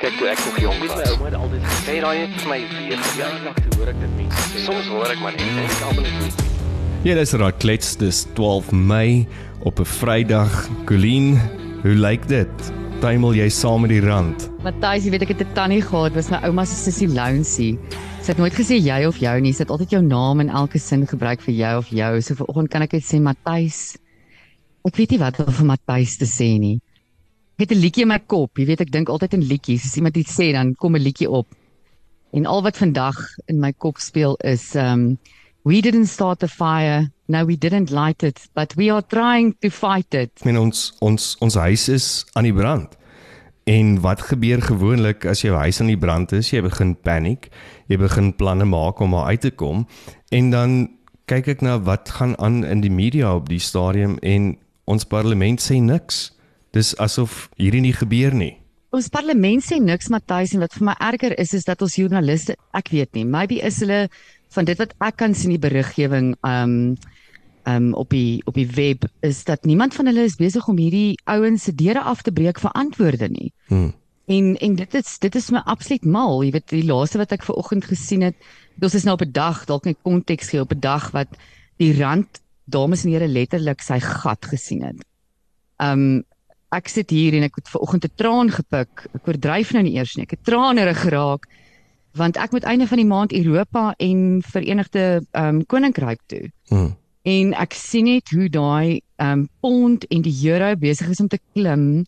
Kyk toe ek nog jonk was, my ouma het altyd gesê raai het vir my weer verjaardag toe hoor ek dit mense. Soms hoor ek maar net en ek almal net Ja, dis raai klets dis 12 Mei op 'n Vrydag. Colleen, hoe lyk dit? Tuimel jy saam met die rand? Matthys, jy weet ek het 'n tannie gehad, was my ouma se sussie Lounsie. Sy het nooit gesê jy of jou nie, sy het altyd jou naam in elke sin gebruik vir jou of jou. So vanoggend kan ek net sê Matthys. Ek weet nie wat om vir Matthys te sê nie. Het 'n liedjie in my kop. Jy weet ek dink altyd in liedjies. As iemand iets sê, dan kom 'n liedjie op. En al wat vandag in my kop speel is um we didn't start the fire. No, we didn't light it, but we are trying to fight it. Ek meen ons ons ons huis is aan die brand. En wat gebeur gewoonlik as jou huis aan die brand is? Jy begin paniek. Jy begin planne maak om uit te kom en dan kyk ek na wat gaan aan in die media op die stadium en ons parlement sê niks. Dis asof hierdie nie gebeur nie. Ons parlement sê niks Matthys en wat vir my erger is is dat ons joernaliste, ek weet nie, maybe is hulle van dit wat ek kan sien die beriggewing um um op die op die web is dat niemand van hulle is besig om hierdie ouens se deure af te breek vir antwoorde nie. Hmm. En en dit is dit is my absoluut mal. Jy weet die laaste wat ek ver oggend gesien het, dit is nou op 'n dag, dalk net konteks gee op 'n dag wat die rand dames en here letterlik sy gat gesien het. Um ek sit hier en ek het ver oggend 'n traan gepik. Ek oordryf nou nie eers nie. Ek het tranerig geraak want ek moet einde van die maand Europa en Verenigde um Koninkryk toe. Hmm. En ek sien net hoe daai um pond en die euro besig is om te klim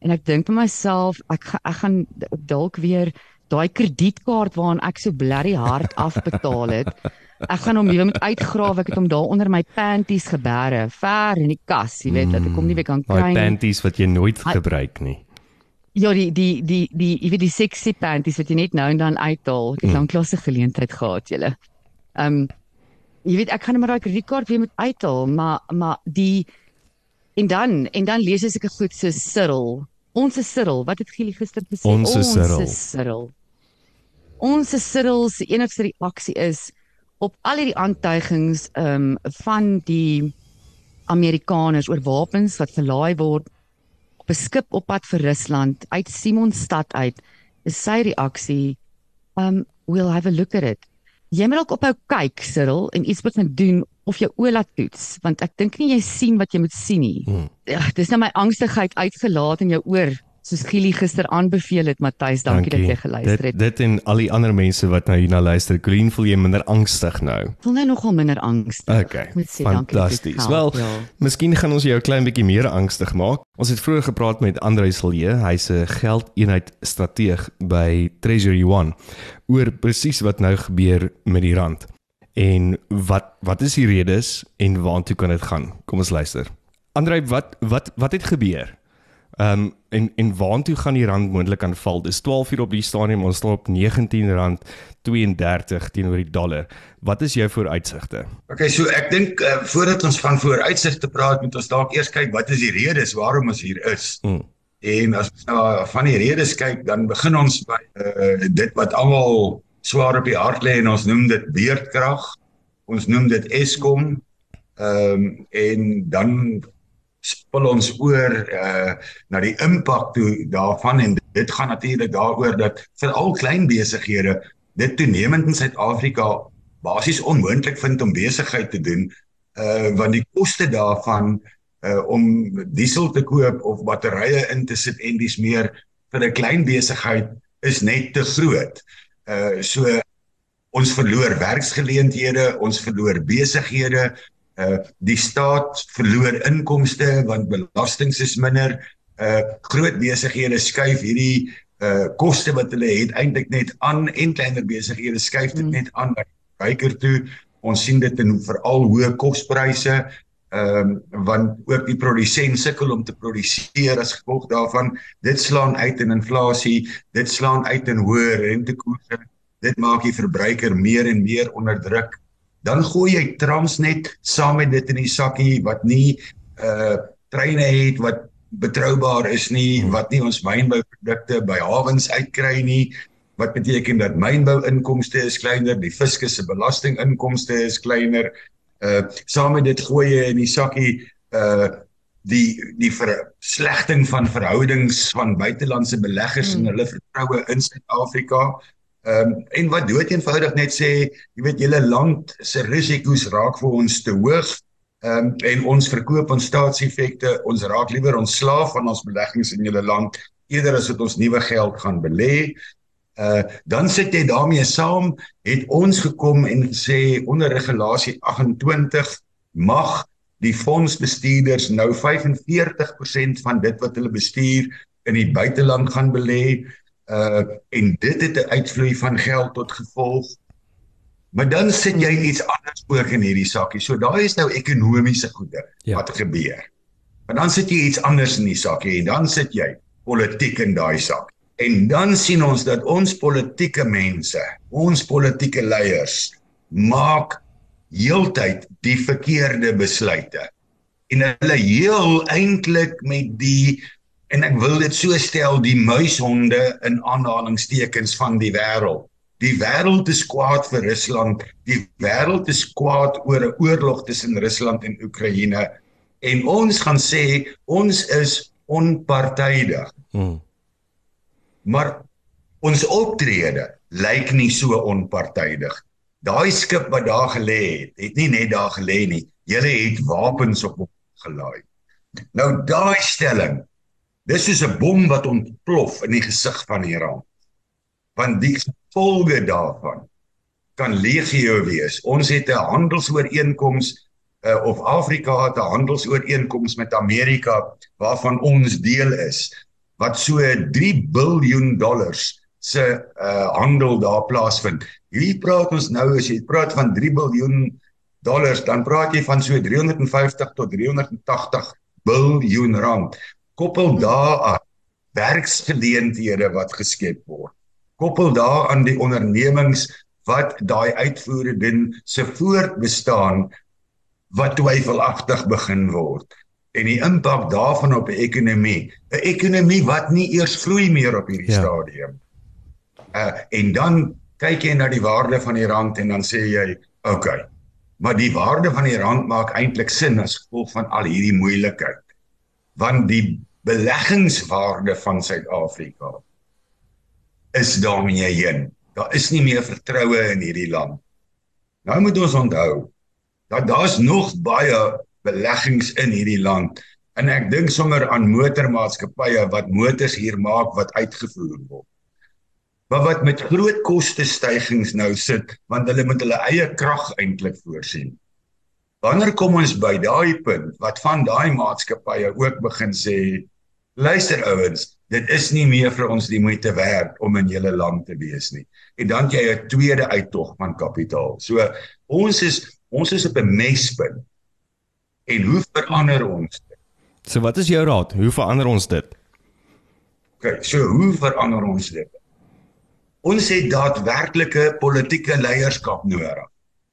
en ek dink vir myself ek ga, ek gaan dalk weer daai kredietkaart waaraan ek so blerry hard afbetaal het. Ek gaan hom weer moet uitgrawe. Ek het hom daar onder my panties geberre, ver in die kas, jy weet, dat ek hom nie weer kan kry Daai nie. panties wat jy nooit Hy- gebruik nie. Ja, die die die die jy weet die sexy panties wat jy net nou en dan uithaal. Ek het Mm. lank klasse geleentheid gehad, julle. Ehm um, jy weet ek gaan maar daai kredietkaart weer moet uithaal, maar maar die en dan en dan lees ek seker goed so Cyril. Ons is Cyril. Wat het Gielie gister gesê? Ons is Cyril. Ons is Cyril. Ons is Cyril se enigste reaksie is op al hierdie aantuigings ehm um, van die Amerikaners oor wapens wat verlaai word op 'n skip op pad vir Rusland uit Simonstad uit is sy reaksie um we'll have a look at it. Jy moet dalk ophou kyk Cyril en iets begin doen of jou oë laat toets want ek dink nie jy sien wat jy moet sien nie. Hmm. ja, dis nou my angstigheid uitgelaat in jou oor soos Gielie gister aanbeveel het Matthys dankie, dat jy geluister Dit het dit en al die ander mense wat nou hierna luister, Colleen, voel jy minder angstig nou? voel nou nogal minder angstig Okay. Moet sê dankie dit Fantasties. Wel, ja. miskien gaan ons jou 'n klein bietjie meer angstig maak. Ons het vroeër gepraat met Andre Silje, hy's 'n geldeenheid strateeg by Treasury One oor presies wat nou gebeur met die rand. En wat wat is die redes en waartoe kan dit gaan? Kom ons luister. Andre, wat wat wat het gebeur? Ehm um, en en waartoe gaan die rand moontlik aanval? Dis 12 uur op die stadium, ons staan op R19.32 teenoor die dollar. Wat is jou vooruitsigte? Okay, so ek dink uh, voordat ons van vooruitsigte praat, moet ons dalk eers kyk wat is die redes waarom ons hier is. Hmm. En as ons nou van die redes kyk, dan begin ons by uh, dit wat almal swaar op die hart lê en ons noem dit beerdkrag. Ons noem dit Eskom. Ehm um, en dan spil ons oor uh na die impak toe daarvan en dit gaan natuurlik daaroor dat veral klein besighede dit toenemend in Suid-Afrika basies onmoontlik vind om besigheid te doen uh want die koste daarvan uh om diesel te koop of batterye in te sit en dis meer vir 'n klein besigheid is net te groot. Uh so ons verloor werksgeleenthede, ons verloor besighede, uh die staat verloor inkomste want belastings is minder. Uh groot besighede skuif hierdie uh koste wat hulle het eintlik net aan en kleiner besighede skuif dit Mm. net aan na die verbruiker toe. Ons sien dit in veral hoë kospryse ehm um, want ook die produsent sukkel om te produseer as gevolg daarvan dit slaan uit in inflasie dit slaan uit in hoë rentekoerse dit maak die verbruiker meer en meer onder druk dan gooi jy Transnet saam met dit in die sakkie wat nie uh treine het wat betroubaar is nie wat nie ons mynbouprodukte by hawens uitkry nie wat beteken dat mynbou-inkomste is kleiner die fiskus se belastinginkomste is kleiner uh saam met dit gooi jy in die sakkie uh die die verslegting van verhoudings van buitelandse beleggers Hmm. en hulle vertroue in Suid-Afrika. Ehm um, en wat dood eenvoudig net sê, jy weet julle land se risiko's raak vir ons te hoog. Ehm um, en ons verkoop ons staatseffekte, ons raak liewer ontslaaf van ons beleggings in julle land eerder as wat ons nuwe geld gaan belê. Uh dan sit jy daarmee saam, het ons gekom en gesê onder regulasie 28 mag die fondsbestuurders nou 45% van dit wat hulle bestuur in die buiteland gaan belê uh en dit het 'n uitvloei van geld tot gevolg. Maar dan sien jy iets anders ook in hierdie sakkie. So daai is nou ekonomiese goede ja. wat gebeur. Maar dan sit jy iets anders in die sakkie en dan sit jy politiek in daai sak. En dan sien ons dat ons politieke mense, ons politieke leiers maak heeltyd die verkeerde besluite. En hulle heel eintlik met die en ek wil dit so stel die muishonde in aanhalingstekens van die wêreld. Die wêreld is kwaad vir Rusland. Die wêreld is kwaad oor 'n oorlog tussen Rusland en Oekraïne en ons gaan sê ons is onpartydig. Hmm. Maar ons optrede lyk nie so onpartydig daai skip wat daar gelê het, het nie net daar gelê nie. Julle het wapens op hom gelaai. Nou daai stelling, dis is 'n bom wat ontplof in die gesig van Iran. Want die gevolge daarvan kan legio wees. Ons het 'n handelsooreenkoms uh, of Afrika het 'n handelsooreenkoms met Amerika waarvan ons deel is wat so 3 miljard dollars se uh, handel daar plaasvind. Hier praat ons nou as jy praat van 3 miljard dollars, dan praat jy van so 350 tot 380 miljard rand. Koppel daaraan werksgeleenthede wat geskep word. Koppel daaraan die ondernemings wat daai uitvoere doen se voortbestaan wat twyfelagtig begin word en die impak daarvan op die ekonomie 'n ekonomie wat nie eers vloei meer op hierdie ja. stadium Uh en dan kyk jy na die waarde van die rand en dan sê jy, "Oké. Okay, maar die waarde van die rand maak eintlik sin as gevolg van al hierdie moeilikheid. Want die beleggingswaarde van Suid-Afrika is daarmee heen. Daar is nie meer vertroue in hierdie land. Nou moet ons onthou dat daar's nog baie beleggings in hierdie land en ek dink sommer aan motormaatskappye wat motors hier maak wat uitgevoer word maar wat met groot koste stygings nou sit want hulle moet hulle eie krag eintlik voorsien. Wanneer kom ons by daai punt wat van daai maatskappye ook begin sê luister ouens, dit is nie meer vir ons die moeite werd om in julle land te wees nie. En dan jy 'n tweede uittog van kapitaal. So ons is ons is op 'n mespunt. En hoe verander ons dit? So wat is jou raad? Hoe verander ons dit? OK, so hoe verander ons dit? Ons het daadwerklike politieke leierskap nodig.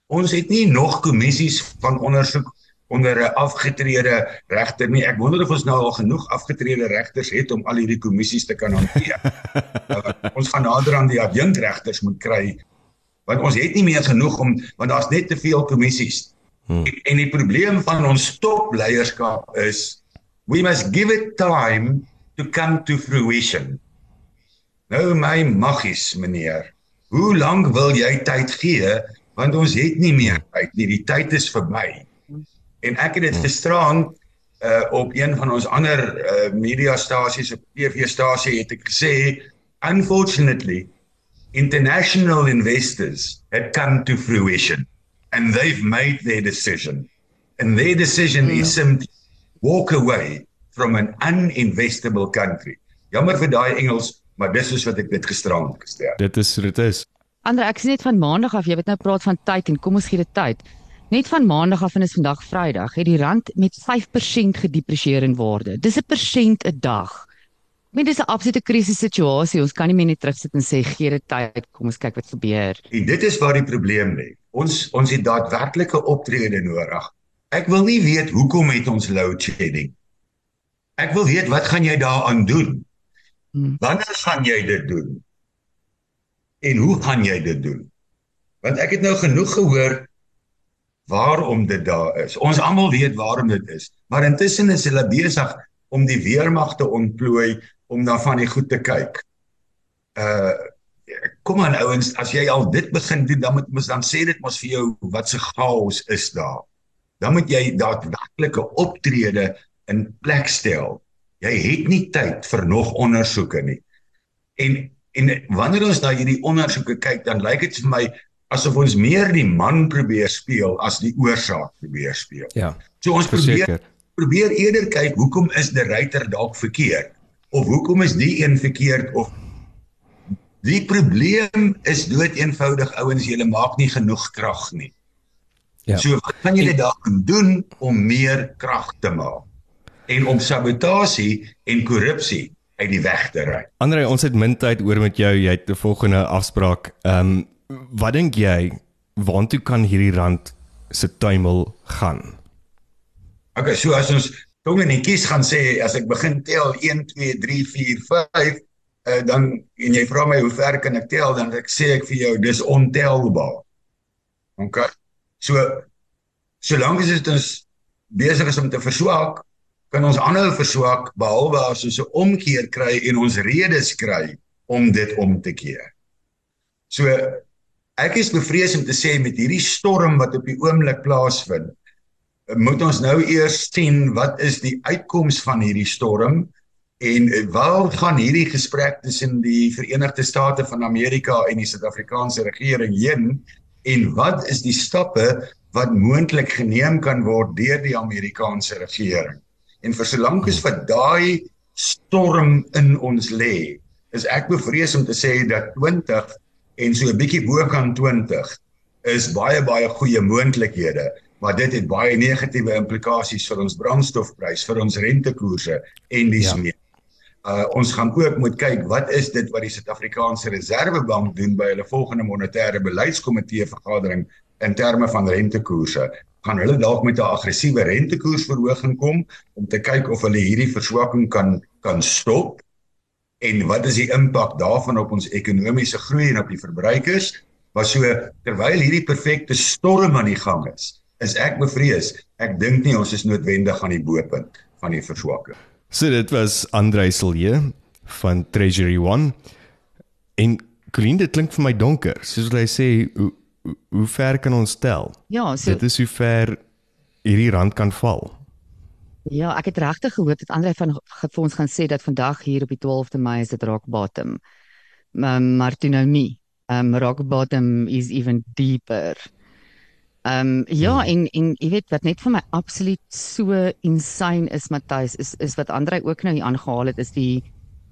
Ons het nie nog kommissies van ondersoek onder 'n afgetrede regter nie. Ek wonder of ons nou al genoeg afgetrede regters het om al hierdie kommissies te kan hanteer. uh, ons gaan nader aan die adjunkregters moet kry want ons het nie meer genoeg om want daar's net te veel kommissies. Hmm. En, die probleem van ons topleierskap is we must give it time to come to fruition. Nou my maggies meneer, hoe lank wil jy tyd gee want ons het nie meer tyd nie, die tyd is verby. En ek het dit gisteraan uh op een van ons ander uh mediastasies op TV-stasie het ek gesê unfortunately international investors have come to fruition and they've made their decision and their decision yeah. is simply walk away from an uninvestable country. Jammer vir daai Engels, maar dis is wat ek dit gisterand gestel. Dit is dit is. Ander ek sê net van maandag af, jy weet nou praat van tyd en kom ons gee dit tyd. Net van maandag af en is vandag Vrydag, het die rand met 5% gedepresieer in waarde. Dis 'n persent 'n dag. Ek meen dis 'n absolute krisis situasie. Ons kan nie meer net terugsit en sê gee dit tyd, kom ons kyk wat gebeur. En dit is waar die probleem lê. Ons ons het daadwerklike optrede nodig. Ek wil nie weet hoekom het ons load shedding. Ek wil weet wat gaan jy daaraan doen? Hmm. Wanneer gaan jy dit doen? En hoe gaan jy dit doen? Want ek het nou genoeg gehoor waarom dit daar is. Ons almal weet waarom dit is, maar intussen is hulle besig om die weermag te ontplooi om na van die goed te kyk. uh kom aan ouens, as jy al dit begin doen, dan moet mens dan sê dit mos vir jou wat se chaos is daar. Dan moet jy daadwerklike optrede in plek stel. Jy het nie tyd vir nog ondersoeke nie. En en wanneer ons na hierdie ondersoeke kyk, dan lyk dit vir my asof ons meer die man probeer speel as die oorsaak probeer speel. Ja. So ons Verseker. probeer probeer eerder kyk hoekom is die ryter dalk verkeerd of hoekom is die een verkeerd of Die probleem is dood eenvoudig ouens, julle maak nie genoeg krag nie. Ja. So wat kan julle daaraan doen om meer krag te maak en om sabotasie en korrupsie uit die weg te ry? Andre, ons het min tyd oor met jou. Jy het 'n volgende afspraak. Ehm um, wat dink jy waartoe kan hierdie rand se tuimel gaan? Okay, so as ons tong en kies gaan sê as ek begin tel 1 2 3 4 5 uh, dan en jy vra my hoe ver kan ek tel dan ek sê ek vir jou dis ontelbaar. OK. So solank as dit ons besig is om te verswak, kan ons aanhou verswak behalwe as ons 'n omkeer kry en ons redes kry om dit om te keer. So ek is bevrees om te sê met hierdie storm wat op die oomblik plaasvind, moet ons nou eers sien wat is die uitkoms van hierdie storm En waar gaan hierdie gesprek tussen die Verenigde State van Amerika en die Suid-Afrikaanse regering heen en wat is die stappe wat moontlik geneem kan word deur die Amerikaanse regering? En vir solank as wat daai storm in ons lê, is ek bevrees om te sê dat 20 en so 'n bietjie bo kan 20 is baie baie goeie moontlikhede maar dit het baie negatiewe implikasies vir ons brandstofprys, vir ons rentekoerse en dis ja. meer uh, ons gaan ook moet kyk wat is dit wat die Suid-Afrikaanse Reserwebank doen by hulle volgende monetêre beleidskomitee vergadering in terme van rentekoerse. Gaan hulle dalk met 'n aggressiewe rentekoersverhoging kom om te kyk of hulle hierdie verswakking kan kan stop en wat is die impak daarvan op ons ekonomiese groei en op die verbruikers maar so terwyl hierdie perfekte storm aan die gang is is ek bevrees ek dink nie ons is noodwendig aan die bo-punt van die verswakking So dit was Andre Silje van Treasury One. En Colleen, dit klink vir my donker. Soos wat hy sê, hoe, hoe, hoe ver kan ons tel? Ja, so Dit is hoe ver hierdie rand kan val. Ja, ek het regtig gehoor dat Andre van vir ons gaan sê dat vandag hier op die 12de Mei is dit rock bottom. Maar maar toe nou nie. Um rock bottom is even deeper. Um ja, en en jy weet wat net vir my absoluut so insane is Matthys is is wat Andre ook nou hier aangehaal het is die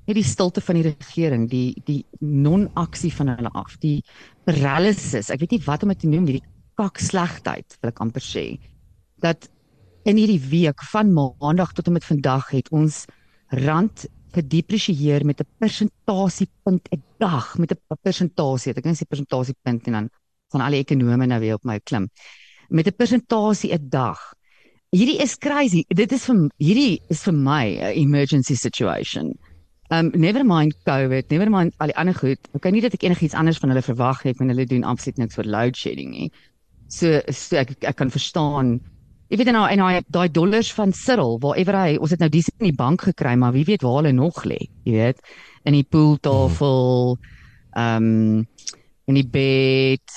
net die stilte van die regering, die die non-aksie van hulle af, die paralysis. Ek weet nie wat om dit te noem, die kakslegtheid wil ek amper sê. Dat in hierdie week van maandag tot en met vandag het ons rand gedepresieer met 'n persentasiepunt 'n dag met 'n persentasie. Ek kan nie sê persentasiepunt en dan van al die ekonome nou weer op my klim. Met 'n persentasie 'n dag. Hierdie is crazy. Dit is vir hierdie is vir my 'n emergency situation. Um never mind COVID, never mind al die ander goed. Okay, nie dat ek enigiets anders van hulle verwag het en hulle doen absoluut niks vir load shedding nie. So, so ek ek kan verstaan. Jy weet nou en daai daai dollars van Cyril, whatever hy, ons het nou dis in die bank gekry, maar wie weet waar hulle nog lê, jy weet, in die pooltafel, ehm um, in die bed,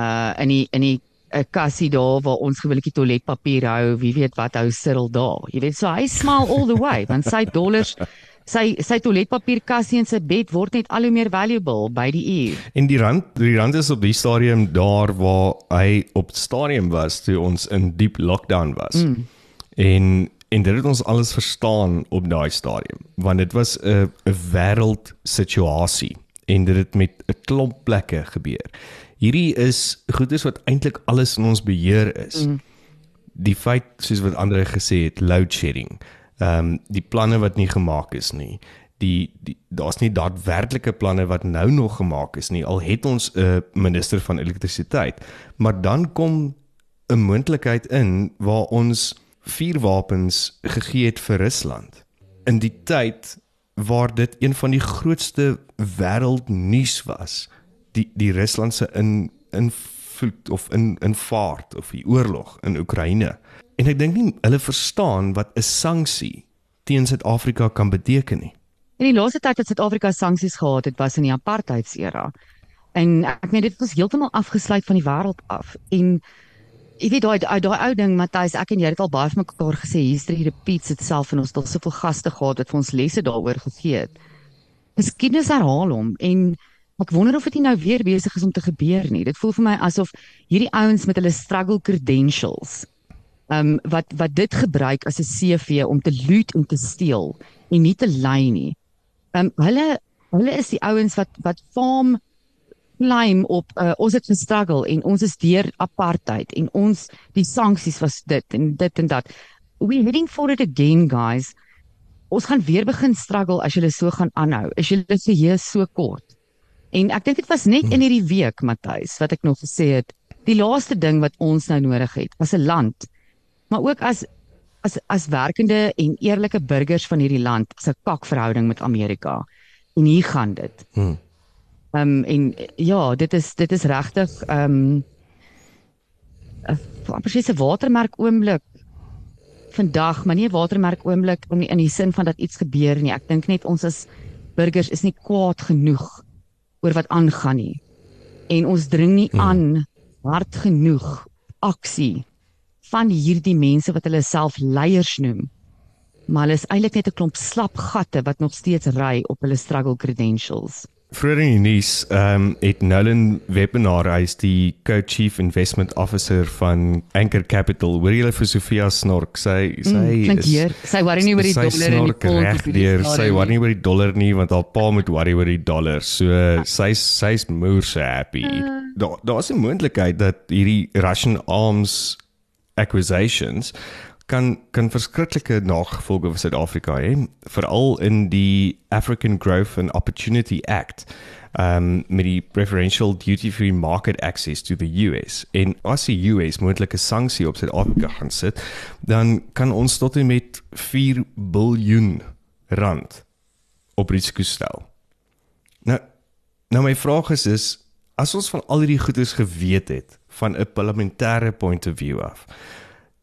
uh in die in die 'n kassie daar waar ons gewilletjie toiletpapier hou, wie weet wat hou Cyril daar. Jy weet, so hy smile all the way want sy dollars sy sy toiletpapierkassie en sy bed word net al hoe meer valuable by die uur. En die rand, die rand is op die stadium daar waar hy op stadium was toe ons in diep lockdown was. Mm. En en dit het ons alles verstaan op daai stadium want dit was 'n 'n wêreld situasie en dit het met 'n klomp plekke gebeur. Hierdie is goeders wat eintlik alles in ons beheer is. Mm. Die feit soos wat ander gesê het, load shedding. Ehm um, die planne wat nie gemaak is nie. Die, die daar's nie daadwerklike planne wat nou nog gemaak is nie. Al het ons 'n uh, minister van elektrisiteit, maar dan kom 'n moontlikheid in waar ons vuurwapens gegee het vir Rusland. In die tyd waar dit een van die grootste wêreldnuus was, die die Rusland se in invloed of in invaart of die oorlog in Oekraïne. En ek dink nie hulle verstaan wat 'n sanksie teen Suid-Afrika kan beteken nie. In die laaste tyd wat Suid-Afrika sanksies gehad het, was in die apartheidsera. En ek meen dit was heeltemal afgesluit van die wêreld af. En jy weet daai daai ou ding Matthys, ek en jy het al baie vir mekaar gesê history repeats itself en ons het al soveel gaste gehad wat vir ons lesse daaroor gegee het. Geskiedenis herhaal hom en ek wonder of dit nou weer besig is om te gebeur nie. Dit voel vir my asof hierdie ouens met hulle struggle credentials um, wat wat dit gebruik as 'n CV om te loot en te steel en nie te lei nie. Um, hulle hulle is die ouens wat wat farm claim op uh, ons het gestruggle en ons is deur apartheid en ons die sanksies was dit en dit en dat. We heading for it again guys. Ons gaan weer begin struggle as julle so gaan aanhou. Is julle se hier so kort? En ek dink dit was net in hierdie week Matthys wat ek nog gesê het, die laaste ding wat ons nou nodig het as 'n land maar ook as as as werkende en eerlike burgers van hierdie land se kakverhouding met Amerika. En hier gaan dit. Hmm. Ehm um, en ja, dit is dit is regtig ehm um, 'n presiese watermerk oomblik vandag, maar nie 'n watermerk oomblik in die, in die sin van dat iets gebeur nie. Ek dink net ons as burgers is nie kwaad genoeg oor wat aangaan nie. En ons dring nie hmm. aan hard genoeg aksie van hierdie mense wat hulle self leiers noem. Maar hulle is eintlik net 'n klomp slap gatte wat nog steeds ry op hulle struggle credentials. Vroeger in die nuus, ehm um, het Nolan Webinar hy is die co-chief investment officer van Anchor Capital. Hoor jy vir Sofia Snork? Sy sy mm, is sy worry nie oor die dollar en die pond nie. Sy worry nie oor die dollar nie want haar pa moet worry oor die dollar. So sy's sy's moer so happy. Uh. Daar daar's 'n moontlikheid dat hierdie Russian arms acquisitions kan kan verskriklike nagevolge vir Suid-Afrika hê, veral in die African Growth and Opportunity Act. Um met die preferential duty free market access to the US. En as die US moontlike sanksie op Suid-Afrika gaan sit, dan kan ons tot en met 4 biljoen rand op risiko stel. Nou nou my vraag is is as ons van al hierdie goedes geweet het van 'n parlementêre point of view af.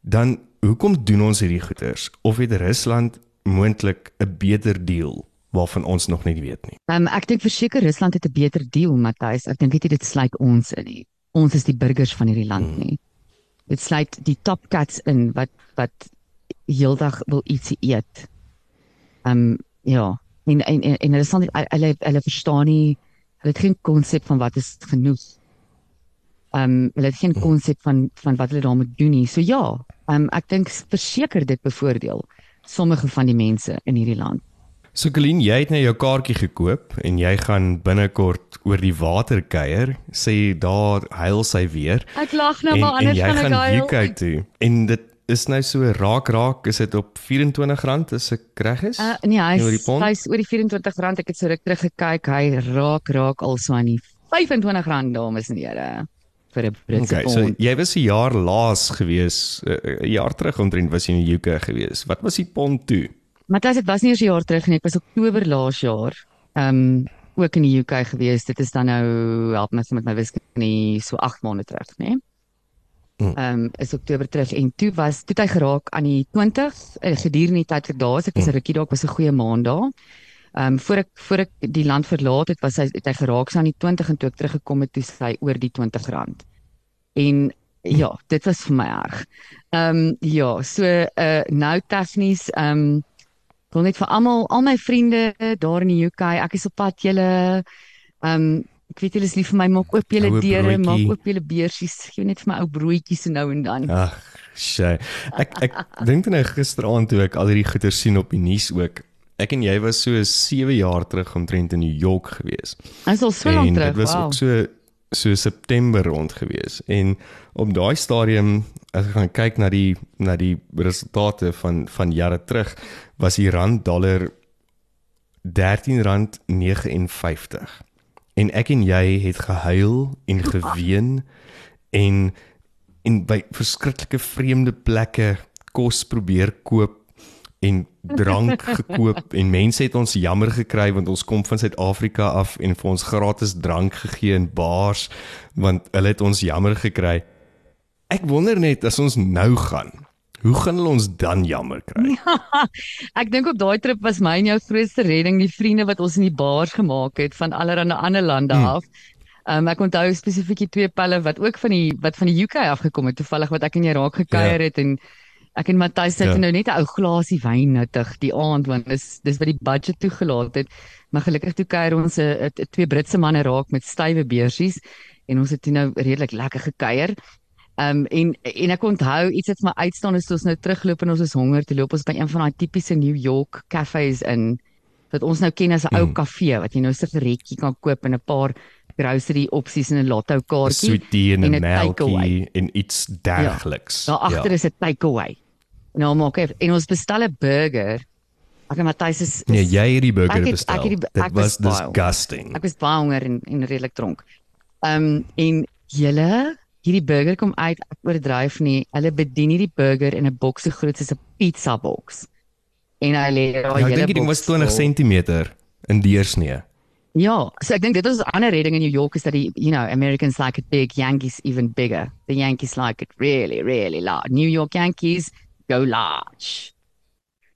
Dan hoekom doen ons hierdie goeders of het Rusland moontlik 'n beter deal waarvan ons nog nie weet nie? Um, ek dink verseker Rusland het 'n beter deal, Matthys. Ek dink dit sluit ons in nie. Ons is die burgers van hierdie land hmm. nie. Dit sluit die top cats in wat wat heeldag wil ietsie eet. Um, ja, en en en, en hulle sal hulle hulle verstaan nie hulle het geen konsep van wat is genoeg um, hulle het geen konsep van van wat hulle daarmee doen nie. So ja, ehm um, ek dink verseker dit bevoordeel sommige van die mense in hierdie land. So Colleen, jy het nou jou kaartjie gekoop en jy gaan binnekort oor die water kuier. Sê daar huil sy weer. Ek lag nou maar anders gaan ek huil. Kyk toe. En dit is nou so raak raak, is dit op R24 as ek reg is? Uh, nee, hy is oor die R24. Ek het so ruk terug gekyk. Hy raak raak al so aan die R25 dames en here vir 'n Britse okay, pond. So jy was 'n jaar laas gewees, eh, eh, 'n jaar terug omtrent was jy in die UK gewees. Wat was die pond toe? Matthys, dit was nie eers 'n jaar terug nie, dit was Oktober laas jaar. Ehm um, ook in die UK gewees. Dit is dan nou help my met my wiskunde so 8 maande terug, né? Nee? Ehm um, is Oktober terug en toe was toe hy geraak aan die 20 uh, gedurende die tyd vir dae, ek was 'n rukkie dalk was 'n goeie maand daar. Ehm um, voor ek voor ek die land verlaat het, was hy het hy geraak aan die 20 en toe ek teruggekom het, toe sy oor die 20 rand. En ja, dit was vir my erg. Ehm um, ja, so uh nou tegnies ehm um, wil net vir almal al my vriende daar in die UK, ek is op pad julle ehm um, ek weet julle is lief vir my, maak oop julle deure, maak oop julle beursies, gee net vir my ou broodjies nou en dan. Ag, sy. Ek ek dink net nou gisteraand toe ek al hierdie goeie sien op die nuus ook ek en jy was so 7 jaar terug omtrent in New York gewees. Ons al so lank terug. Dit was wow. ook so so September rond gewees en op daai stadium as ek gaan kyk na die na die resultate van van jare terug was die rand dollar 13 rand 59 en ek en jy het gehuil en geween en in by verskriklike vreemde plekke kos probeer koop en drank gekoop en mense het ons jammer gekry want ons kom van Suid-Afrika af en vir ons gratis drank gegee in bars want hulle het ons jammer gekry. Ek wonder net as ons nou gaan, Hoe gaan hulle ons dan jammer kry? Ek dink op daai trip was my en jou grootste redding die vriende wat ons in die bars gemaak het van allerlei ander lande Hmm. af. Um, ek onthou spesifiek die twee pelle wat ook van die wat van die UK afgekom het toevallig wat ek en jy raak gekuier Ja. het en ek en Matthys het Ja. nou net 'n ou glasie wyn nuttig die aand want dis dis wat die budget toegelaat het. Maar gelukkig toe kuier ons 'n 'n- 'n twee Britse manne raak met stywe beursies en ons het nou redelik lekker gekuier. Um en en ek onthou iets wat my uitstaan is ons nou terugloop en ons is honger, toe loop ons by een van daai tipiese New York cafes in wat ons nou ken as 'n ou Mm. kafee wat jy nou 'n sigaretjie kan koop en 'n paar grocery opsies en 'n lotto kaartjie. En 'n melkie en iets dergeliks. Daar agter is 'n takeaway. Nou maak ek en ons bestel 'n burger. En Matthys is, is Nee, jy het die burger Ek het- bestel. ek het die- Dit was was baie honger. disgusting. Ek was baie honger en en redelik dronk. Um en julle hierdie burger kom uit ek oordryf nie. Hulle bedien hierdie burger in 'n boks so groot soos 'n pizza boks. En hy lê daar Ja, ek dink ding was 20 cm in deursnee. Ja, so ek dink dit was 'n ander redding in New York is that, die you know Americans like it big, Yankees even bigger. The Yankees like it really really large. New York Yankees go large.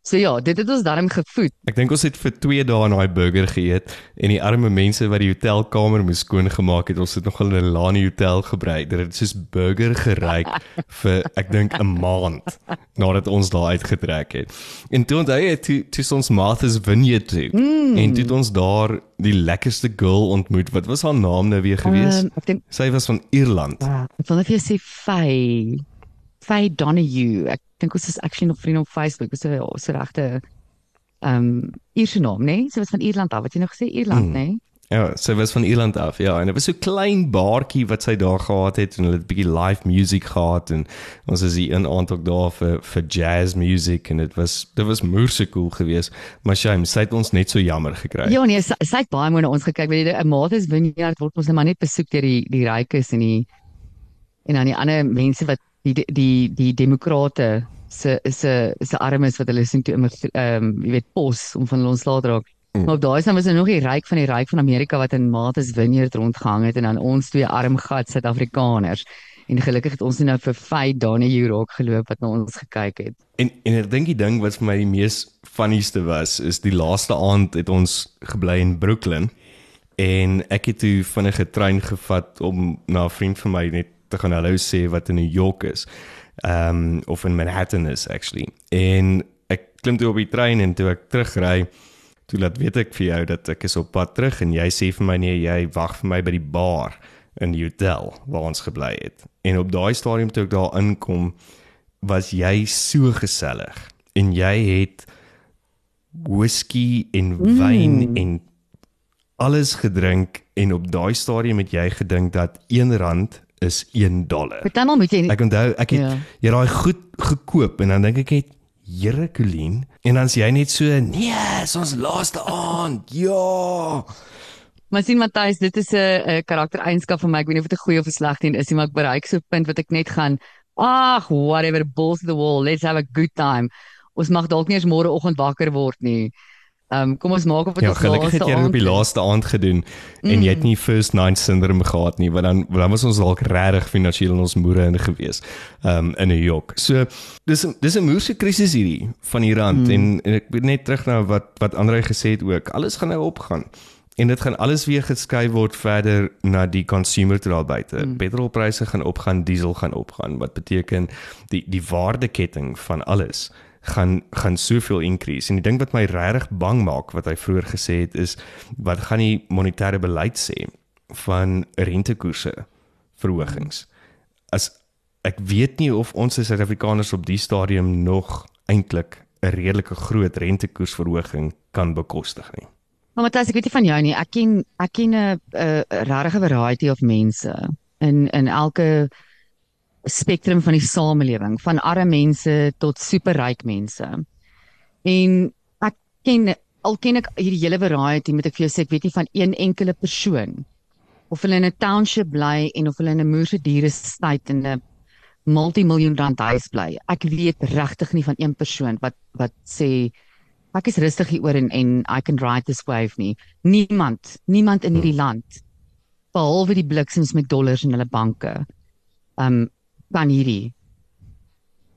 So ja, dit het ons darm gevoed. Ek dink ons het vir 2 dae daai burger geëet en die arme mense wat die hotelkamer moes skoongemaak het, ons het nog hulle in 'n Lani hotel gebly. Dit het soos burger geryk vir ek dink 'n maand nadat ons daar uitgetrek het. En toe onthou jy toe toe ons Martha's Vineyard toe. Mm. En toe het ons daar die lekkerste girl ontmoet. Wat was haar naam nou weer gewees? Um, ek dink Sy was van Ierland. ek wil net vir jou sê Faye. Faye Donahue. Ek dink ons is actually nog vriende op Facebook. Dis 'n ons regte ehm um, Ierse naam, né? Nee? Sy was van Ierland af. Wat jy nog gesê Ierland, Mm. né? Nee? Ja, sy was van Ierland af. Ja, en dit was so klein baartjie wat sy daar gehad het en hulle het 'n bietjie live music gehad en ons is hier een aand ook daar vir vir jazz music en dit was dit was moerse cool geweest. Maar shame, sy het ons net so jammer gekry. Ja nee, sy, sy het baie mooi na ons gekyk. Weet jy, 'n Martha's Vineyard word ons net maar net besoek deur die die rykes en die en dan die ander mense wat die die die, demokrate se se se armes wat hulle sien toe ehm um, jy weet pos om van hulle ontslae te raak. Mm. Maar op daai stadium was er nog die ryk van die ryk van Amerika wat in Martha's Vineyard rondgehang het en dan ons twee arm gat Suid-Afrikaners. En gelukkig het ons nou vir 5 dae in Europe geloop wat na ons gekyk het. En en ek dink die ding wat vir my die mees funnieste was is die laaste aand het ons gebly in Brooklyn en ek het toe vinnige trein gevat om na 'n vriend van my net te gaan hallo sê wat in New York is. Ehm um, of in Manhattan is actually. En ek klim toe op die trein en toe ek terugry, toe laat weet ek vir jou dat ek is op pad terug en jy sê vir my nee, jy wag vir my by die bar in die hotel waar ons gebly het. En op daai stadium toe ek daar inkom, was jy so gesellig en jy het whisky en wyn mm. en alles gedrink en op daai stadium het jy gedink dat 1 rand is 1 dollar. Partymal moet jy Ek onthou ek het Ja. jy daai goed gekoop en dan dink ek het Here Colleen en dan sê jy net so nee, is ons laaste aand. Ja. Maar sien Matthys, dit is 'n 'n karaktereienskap van my. Ek weet nie of dit 'n goeie of 'n slegte een is nie, maar ek bereik so 'n punt wat ek net gaan, ag, whatever, balls to the wall. Let's have a good time. Ons mag dalk nie eens môreoggend wakker word nie. Ehm um, kom ons maak op dit Ja, ons gelukkig het laaste jy dit op die aand laaste aand gedoen en jy het nie first night syndrome gehad nie, want dan dan was ons dalk regtig finansiëel in ons moere in gewees um in New York. So dis dis 'n moerse krisis hierdie van die rand mm. en, en ek moet net terug na wat wat Andre gesê het ook. Alles gaan nou opgaan. En dit gaan alles weer geskuif word verder na die consumer toe daar buite. Mm. Petrolpryse gaan opgaan, diesel gaan opgaan. Wat beteken die die waardeketting van alles gaan gaan soveel increase. En die ding wat my regtig bang maak wat hy vroeër gesê het is wat gaan die monetêre beleid sê van rentekoerse verhogings. As ek weet nie of ons as Suid-Afrikaners op die stadium nog eintlik 'n redelike groot rentekoersverhoging kan bekostig nie. Maar Matthys, ek weet nie van jou nie. Ek ken ek ken 'n 'n regte variety of mense in in elke spektrum van die samelewing, van arme mense tot superryk mense. En ek ken al ken ek hierdie hele variety, moet ek vir jou sê, ek weet nie van een enkele persoon of hulle in 'n township bly en of hulle in 'n moerse diere state in 'n multimiljoen rand huis bly. Ek weet regtig nie van een persoon wat wat sê ek is rustig hieroor en en I can ride this wave nie. Niemand, niemand in hierdie land behalwe die bliksems met dollars in hulle banke. Um kan hierdie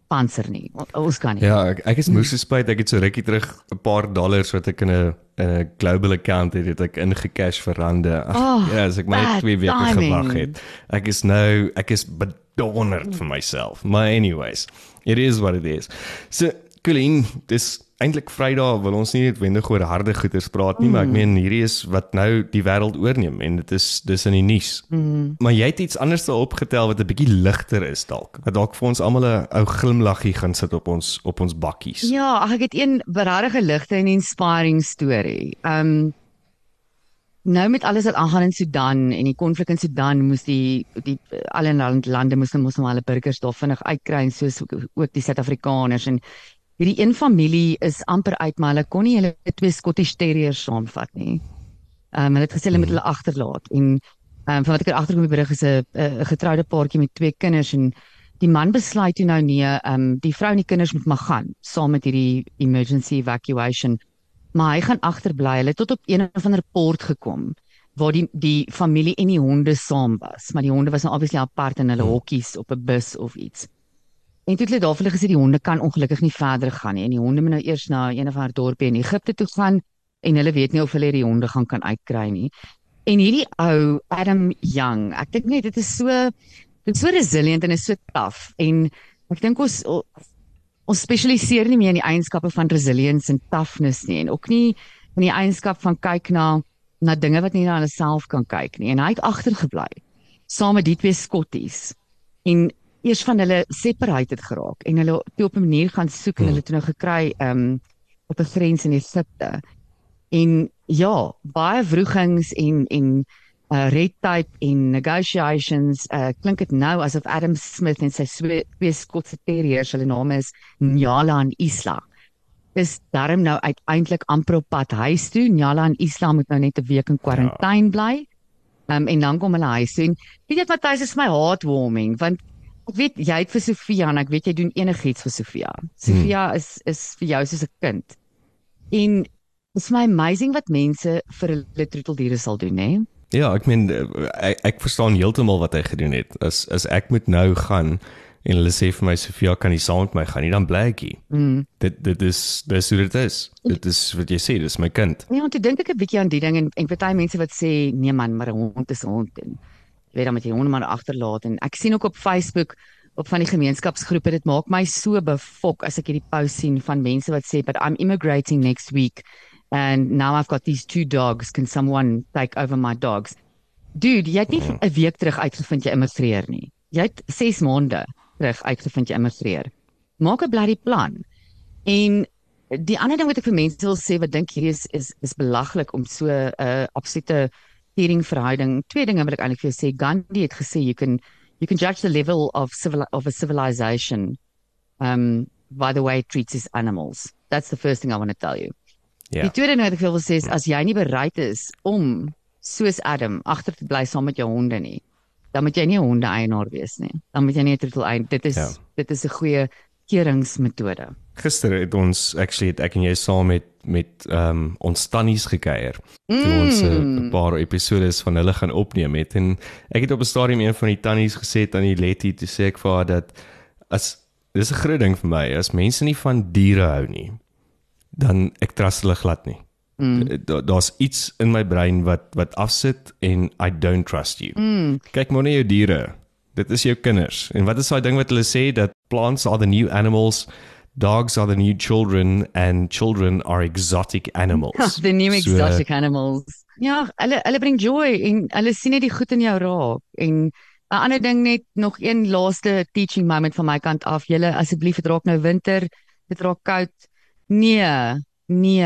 panser nie. Ons kan nie. Ja, ek, ek is moes spyt ek het so rukkie terug 'n paar dollars wat ek in 'n 'n global account het, het ek ingecash vir rande. Ag, Oh, ja, as ek my bad 2 weke gewag het. Ek is nou ek is bedonderd vir myself. Maar anyways, it is what it is. So, Colleen, dis eintlik Vrydag wil ons nie noodwendig oor harde goeters praat nie, mm. maar ek meen hierdie is wat nou die wêreld oorneem en dit is dis in die nuus. Mm. Maar jy het iets anders daarop getel wat 'n bietjie ligter is dalk. Wat dalk vir ons almal 'n ou glimlaggie gaan sit op ons op ons bakkies. Ja, ag, ek het een regtig ligte en inspiring storie. Um nou met alles wat aangaan in Sudan en die konflik in Sudan moes die die alle land, lande moes nou mos nou hulle burgers daar vinnig uitkry en soos ook die Suid-Afrikaners en hierdie een familie is amper uit maar hulle kon nie hulle twee Scottish Terriers saamvat nie. Um hulle het gesê hulle moet hulle agterlaat en um van wat ek agterkom die berig is 'n 'n getroude paartjie met twee kinders en die man besluit toe nou nee, um die vrou en die kinders moet maar gaan saam met hierdie emergency evacuation. Maar hy gaan agterbly. Hulle het tot op een of ander port gekom waar die die familie en die honde saam was, maar die honde was nou obviously apart in hulle hokkies op 'n bus of iets. En toe het hulle daar vir hulle gesê die honde kan ongelukkig nie verder gaan nie en die honde moet nou eers na een of ander dorpie in Egipte toe gaan en hulle weet nie of hulle die honde gaan kan uitkry nie. En hierdie ou Adam Young, ek dink net dit is so dit is so resilient en is so taaf en ek dink ons ons spesialiseer nie meer in die eienskappe van resilience en toughness nie en ook nie in die eienskap van kyk na na dinge wat nie na hulle self kan kyk nie en hy het agtergebly saam met die twee skotties en eers van hulle separated geraak en hulle toe op 'n manier gaan soek en hulle toe nou gekry um op 'n grens in Egipte. En ja baie wrogings en en uh, red tape en negotiations uh, klink dit nou asof Adam Smith en sy twee Skotse terriers hulle name is Nyala en Isla. Is daarom nou uiteindelik amper op pad huis toe. Nyala en Isla moet nou net 'n week in kwarantyne bly. Um, en dan kom hulle huis toe. En weet jy wat Matthys is my heartwarming want ek weet jy het vir Sofia en ek weet jy doen enigiets vir Sofia Sofia hmm. is is vir jou soos 'n kind en dit is my amazing wat mense vir hulle troeteldiere sal doen hè Ja, ek meen ek, ek verstaan heeltemal wat hy gedoen het. As as ek moet nou gaan en hulle sê vir my Sofia kan nie saam met my gaan nie, dan bly ek hier. mm. Dit dit is dis hoe dit is. Dit is wat jy sê, dis my kind. Ja, en toe dink ek 'n bietjie aan die ding en en party mense wat sê nee man, maar 'n hond is 'n hond en jy weet dan moet jy honde maar agterlaat. En ek sien ook op Facebook op van die gemeenskapsgroepe dit maak my so befok as ek hierdie post sien van mense wat sê but I'm immigrating next week and now I've got these two dogs. Can someone take over my dogs? Dude jy het nie 'n week terug uitgevind jy immigreer nie. Jy het 6 maande terug uitgevind jy immigreer. Maak 'n bloody plan. En die ander ding wat ek vir mense wil sê wat dink hierdie is is is belaglik om so 'n uh, absolute teering verhouding. Twee dinge wil ek eintlik vir jou sê. Gandhi het gesê you can you can judge the level of civil of a civilization um by the way it treats its animals. That's the first thing I want to tell you. Ja. Die tweede ding wat ek wil sê is as jy nie bereid is om soos Adam agter te bly saam met jou honde nie, dan moet jy nie 'n honde eienaar wees nie. Dan moet jy nie 'n troetel eien. Dit is Ja. dit is 'n goeie keuringsmetode. Gister het ons actually het ek en jy saam met met ehm um, ons tannies gekuier. Toe ons eh, 'n Mm. paar episodes van hulle gaan opneem het en ek het op 'n stadium een van die tannies gesê aan die Letty toe sê ek vir haar dat as dis 'n groot ding vir my as mense nie van diere hou nie dan ek trust hulle glad nie. Mm. Da, daar's iets in my brein wat wat afsit en I don't trust you. Mm. Kyk maar na jou diere. Dit is jou kinders. En wat is daai ding wat hulle sê dat plants are the new animals, dogs are the new children and children are exotic animals. the new So, exotic animals. Ja, hulle hulle bring joy en hulle sien net die goed in jou raak en 'n ander ding net nog een laaste teaching moment van my kant af. Julle asseblief dit raak nou winter, dit raak koud. Nee, nee.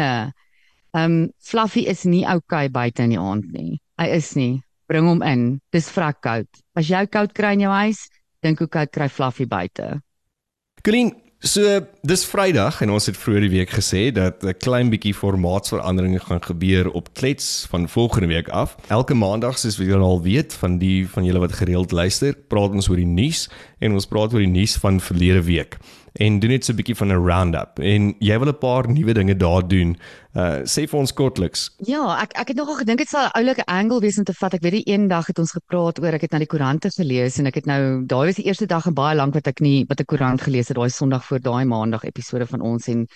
Ehm um, Fluffy is nie okay buite in die aand nie. Hy is nie. Bring hom in. Dis vrek koud. As jy koud kry in jou huis, dink hoe koud kry Fluffy buite. Colleen, so dis Vrydag en ons het vroeër die week gesê dat 'n klein bietjie formaatsveranderinge gaan gebeur op Klets van volgende week af. Elke maandag soos wie julle al weet van die van julle wat gereeld luister, praat ons oor die nuus en ons praat oor die nuus van verlede week. En doen net so 'n bietjie van 'n roundup. En jy wil 'n paar nuwe dinge daar doen. Uh sê vir ons kortliks. Ja, ek ek het nogal gedink dit sal 'n oulike angle wees om te vat. Ek weet die een dag het ons gepraat oor ek het na die koerante gelees en ek het nou daai was die eerste dag in baie lank wat ek nie wat 'n koerant gelees het daai Sondag voor daai Maandag episode van ons en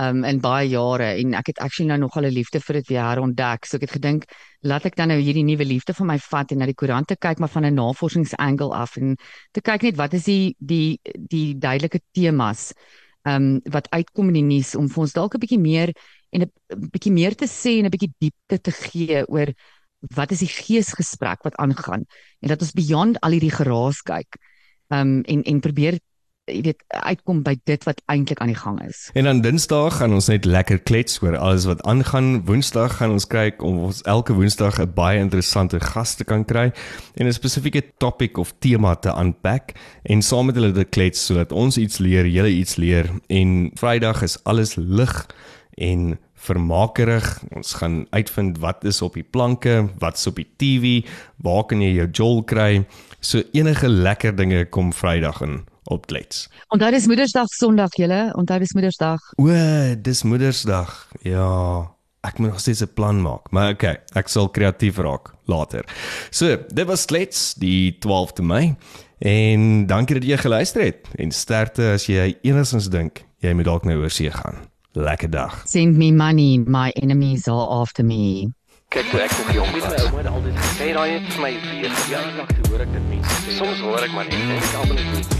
um in baie jare en ek het actually nou nogal 'n liefde vir dit weer herontdek. So ek het gedink laat ek dan nou hierdie nuwe liefde van my vat en na die koerante kyk maar van 'n navorsingsangle af en te kyk net wat is die die die duidelike temas um wat uitkom in die nuus om vir ons dalk 'n bietjie meer en 'n bietjie meer te sê en 'n bietjie diepte te gee oor wat is die geesgesprek wat aangaan en dat ons beyond al hierdie geraas kyk um en en probeer jy weet uitkom by dit wat eintlik aan die gang is. En dan Dinsdag gaan ons net lekker klets oor alles wat aangaan. Woensdag gaan ons kyk om ons elke Woensdag 'n baie interessante gas te kan kry en 'n spesifieke topic of tema te unpack en saam met hulle dit klets sodat ons iets leer, julle iets leer en Vrydag is alles lig en vermakerig. Ons gaan uitvind wat is op die planke, wat's op die TV, waar kan jy jou jol kry? So enige lekker dinge kom Vrydag in op klets. Onthou dis Moedersdag Sondag julle, onthou dis Moedersdag. O, dis Moedersdag. Ja, ek moet nog steeds 'n plan maak, maar okay, ek sal kreatief raak later. So, dit was klets die 12de Mei. En dankie dat jy geluister het en sterkte as jy enigstens dink jy moet dalk nou oor see gaan. Lekker dag. Send me money, my enemies are after me. Kyk, toe ek nog jong was, my ouma het altyd gesê daai het vir my weer verjaardag toe hoor ek dit mense. Soms hoor ek maar net en ek almal is nie.